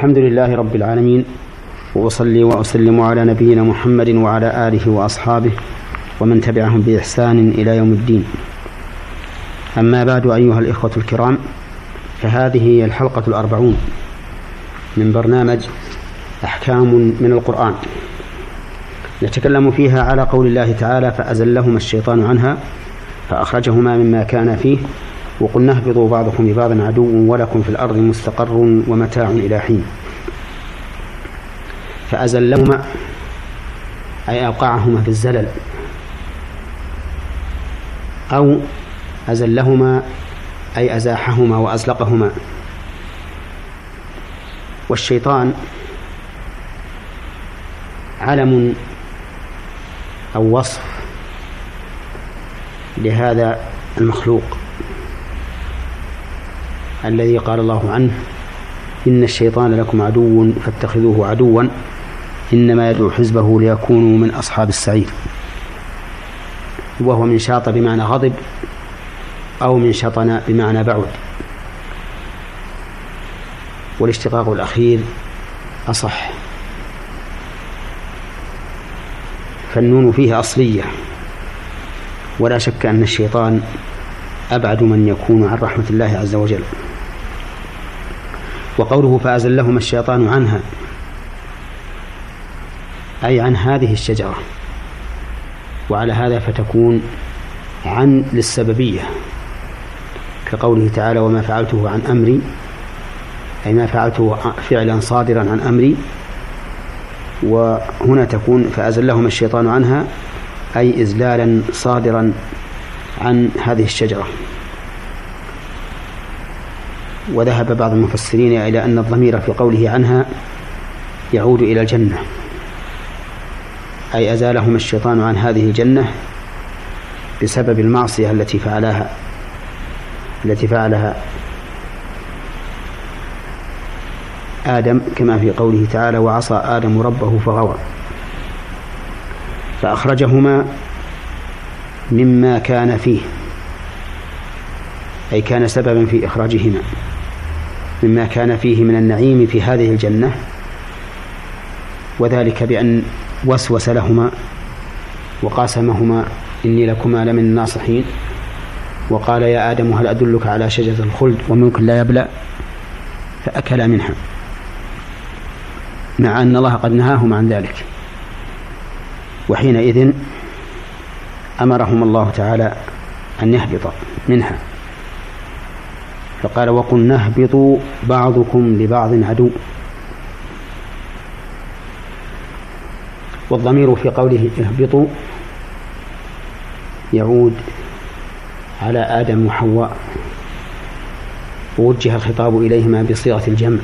الحمد لله رب العالمين وأصلي وأسلم على نبينا محمد وعلى آله وأصحابه ومن تبعهم بإحسان إلى يوم الدين. أما بعد أيها الإخوة الكرام فهذه هي الحلقة الأربعون من برنامج أحكام من القرآن. نتكلم فيها على قول الله تعالى فأزلهما الشيطان عنها فأخرجهما مما كان فيه وقلنا اهبطوا بعضكم لبعض عدو ولكم في الأرض مستقر ومتاع إلى حين. فأزلهما أي أوقعهما في الزلل. أو أزلهما أي أزاحهما وأزلقهما. والشيطان علم أو وصف لهذا المخلوق. الذي قال الله عنه إن الشيطان لكم عدو فاتخذوه عدوا إنما يدعو حزبه ليكونوا من أصحاب السعير. وهو من شاط بمعنى غضب أو من شطن بمعنى بعد. والاشتقاق الأخير أصح. فالنون فيه أصلية. ولا شك أن الشيطان أبعد من يكون عن رحمة الله عز وجل. وقوله فأزلهما الشيطان عنها أي عن هذه الشجرة. وعلى هذا فتكون عن للسببية كقوله تعالى وما فعلته عن أمري أي ما فعلته فعلا صادرا عن أمري. وهنا تكون فأزلهما الشيطان عنها أي إزلالا صادرا عن هذه الشجرة. وذهب بعض المفسرين إلى أن الضمير في قوله عنها يعود إلى الجنة. أي أزالهما الشيطان عن هذه الجنة بسبب المعصية التي فعلها التي فعلها آدم كما في قوله تعالى وعصى آدم ربه فغوى فأخرجهما مما كان فيه أي كان سببا في إخراجهما. مما كان فيه من النعيم في هذه الجنة وذلك بأن وسوس لهما وقاسمهما إني لكما لمن الناصحين وقال يا آدم هل أدلك على شجرة الخلد وملك لا يبلى فأكلا منها مع أن الله قد نهاهما عن ذلك. وحينئذ أمرهم الله تعالى أن يهبط منها. فقال وقلنا اهبطوا بعضكم لبعض عدو. والضمير في قوله اهبطوا يعود على آدم وحواء. ووجه الخطاب إليهما بصيغة الجمع.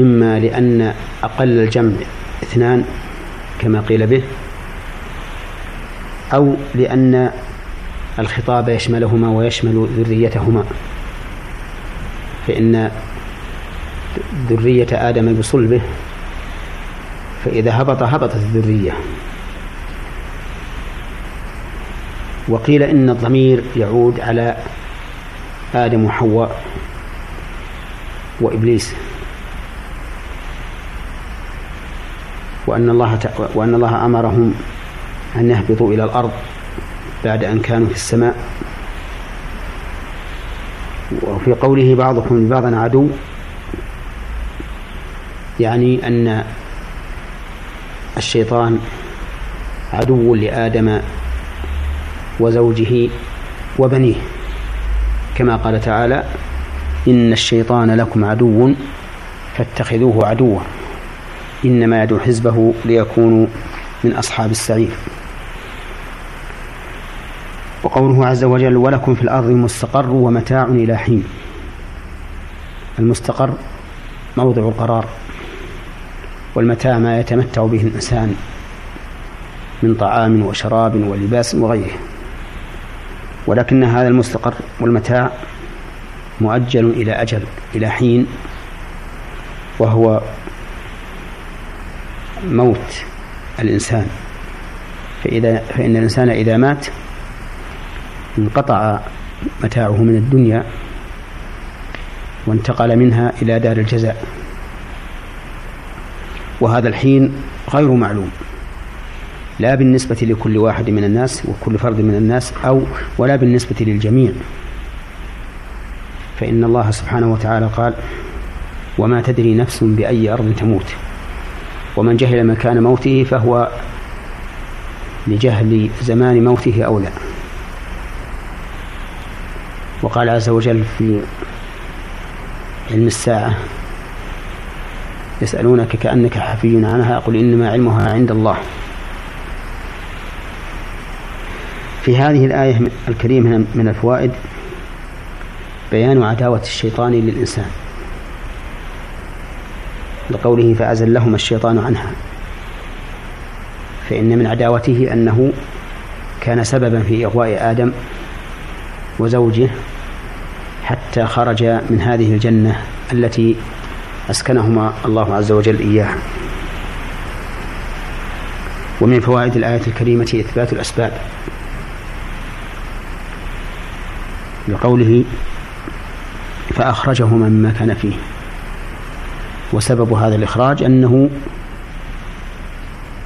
إما لأن أقل الجمع اثنان كما قيل به أو لأن الخطاب يشملهما ويشمل ذريتهما. فإن ذرية آدم بصلبه فإذا هبط هبطت الذرية. وقيل إن الضمير يعود على آدم وحواء وإبليس. وأن الله وأن الله أمرهم أن يهبطوا إلى الأرض بعد أن كانوا في السماء. وفي قوله بعضكم لبعض عدو. يعني أن الشيطان عدو لآدم وزوجه وبنيه. كما قال تعالى إن الشيطان لكم عدو فاتخذوه عدوا. إنما يدعو حزبه ليكونوا من أصحاب السعير. وقوله عز وجل ولكم في الأرض مستقر ومتاع إلى حين. المستقر موضع القرار والمتاع ما يتمتع به الإنسان من طعام وشراب ولباس وغيره. ولكن هذا المستقر والمتاع مؤجل إلى أجل إلى حين وهو موت الإنسان. فإذا فإن الإنسان إذا مات انقطع متاعه من الدنيا وانتقل منها إلى دار الجزاء. وهذا الحين غير معلوم. لا بالنسبة لكل واحد من الناس وكل فرد من الناس أو ولا بالنسبة للجميع. فإن الله سبحانه وتعالى قال وما تدري نفس بأي أرض تموت. ومن جهل مكان موته فهو لجهل زمان موته أولى وقال عز وجل في علم الساعة يسألونك كأنك حفي عنها قل إنما علمها عند الله. في هذه الآية الكريمة من الفوائد بيان عداوة الشيطان للإنسان. لقوله فأزلهما الشيطان عنها. فإن من عداوته أنه كان سببا في إغواء آدم وزوجه حتى خرج من هذه الجنة التي أسكنهما الله عز وجل إياها. ومن فوائد الآية الكريمة إثبات الأسباب. لقوله فأخرجهما مما كان فيه. وسبب هذا الإخراج أنه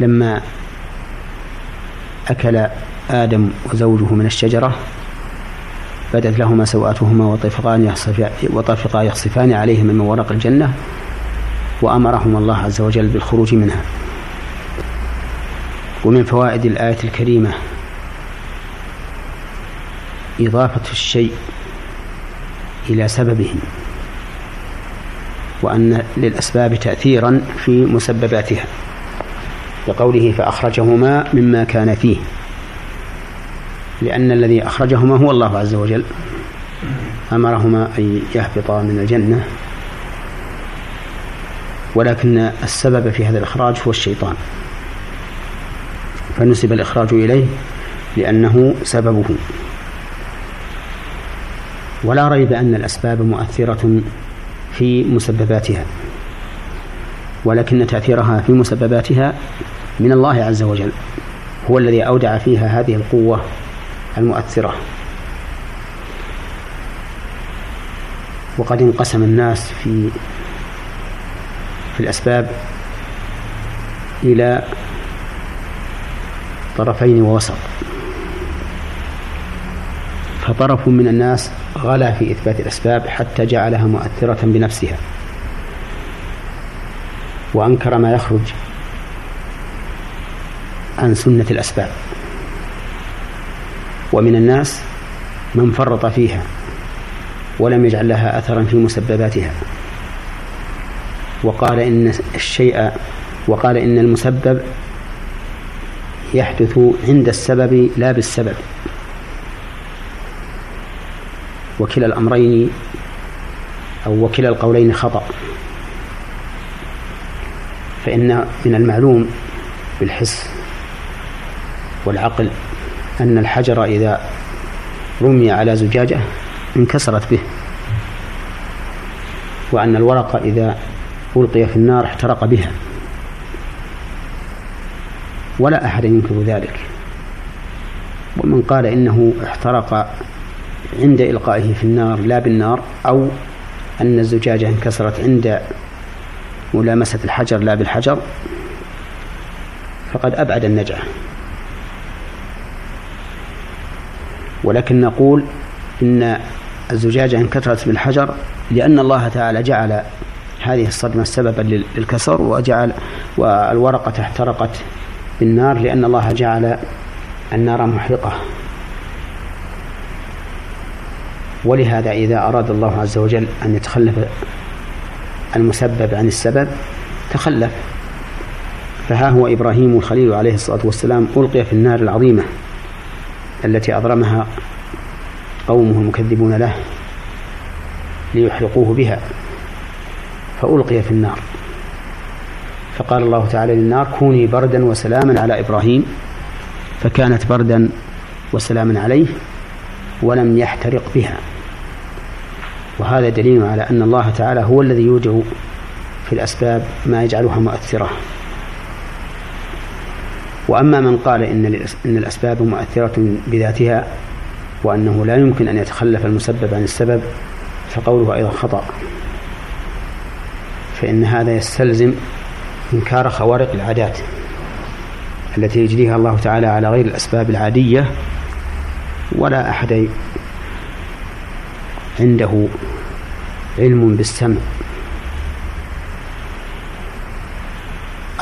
لما أكل آدم وزوجه من الشجرة بدت لهما سوآتهما وطفقان وطفقا يخصفان عليهما من ورق الجنة وأمرهما الله عز وجل بالخروج منها. ومن فوائد الآية الكريمة إضافة الشيء إلى سببه وأن للأسباب تأثيرا في مسبباتها لقوله فأخرجهما مما كان فيه. لأن الذي أخرجهما هو الله عز وجل. أمرهما أن يهبطا من الجنة. ولكن السبب في هذا الإخراج هو الشيطان. فنسب الإخراج إليه لأنه سببه. ولا ريب أن الأسباب مؤثرة في مسبباتها. ولكن تأثيرها في مسبباتها من الله عز وجل. هو الذي أودع فيها هذه القوة المؤثرة. وقد انقسم الناس في في الأسباب إلى طرفين ووسط. فطرف من الناس غلا في إثبات الأسباب حتى جعلها مؤثرة بنفسها. وأنكر ما يخرج عن سنة الأسباب. ومن الناس من فرط فيها ولم يجعل لها أثرا في مسبباتها. وقال إن الشيء وقال إن المسبب يحدث عند السبب لا بالسبب. وكلا الأمرين أو وكلا القولين خطأ. فإن من المعلوم بالحس والعقل أن الحجر إذا رمي على زجاجة انكسرت به وأن الورق إذا ألقي في النار احترق بها. ولا أحد ينكر ذلك. ومن قال إنه احترق عند إلقائه في النار لا بالنار أو أن الزجاجة انكسرت عند ملامسة الحجر لا بالحجر فقد أبعد النجعة. ولكن نقول إن الزجاجة انكسرت بالحجر لأن الله تعالى جعل هذه الصدمة سببا للكسر وجعل والورقة احترقت بالنار لأن الله جعل النار محرقة. ولهذا إذا أراد الله عز وجل أن يتخلف المسبب عن السبب تخلف. فها هو إبراهيم الخليل عليه الصلاة والسلام ألقي في النار العظيمة. التي أضرمها قومه المكذبون له ليحرقوه بها فألقي في النار. فقال الله تعالى للنار كوني بردا وسلاما على إبراهيم فكانت بردا وسلاما عليه ولم يحترق بها. وهذا دليل على أن الله تعالى هو الذي يوجع في الأسباب ما يجعلها مؤثرة. وأما من قال إن إن الأسباب مؤثرة بذاتها وأنه لا يمكن أن يتخلف المسبب عن السبب فقوله أيضا خطأ. فإن هذا يستلزم إنكار خوارق العادات التي يجريها الله تعالى على غير الأسباب العادية ولا أحد عنده علم بالسمع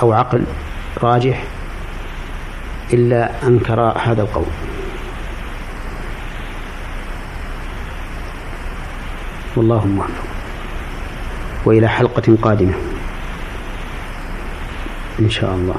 أو عقل راجح إلا أنكر هذا القول. والله موفق وإلى حلقة قادمة. إن شاء الله.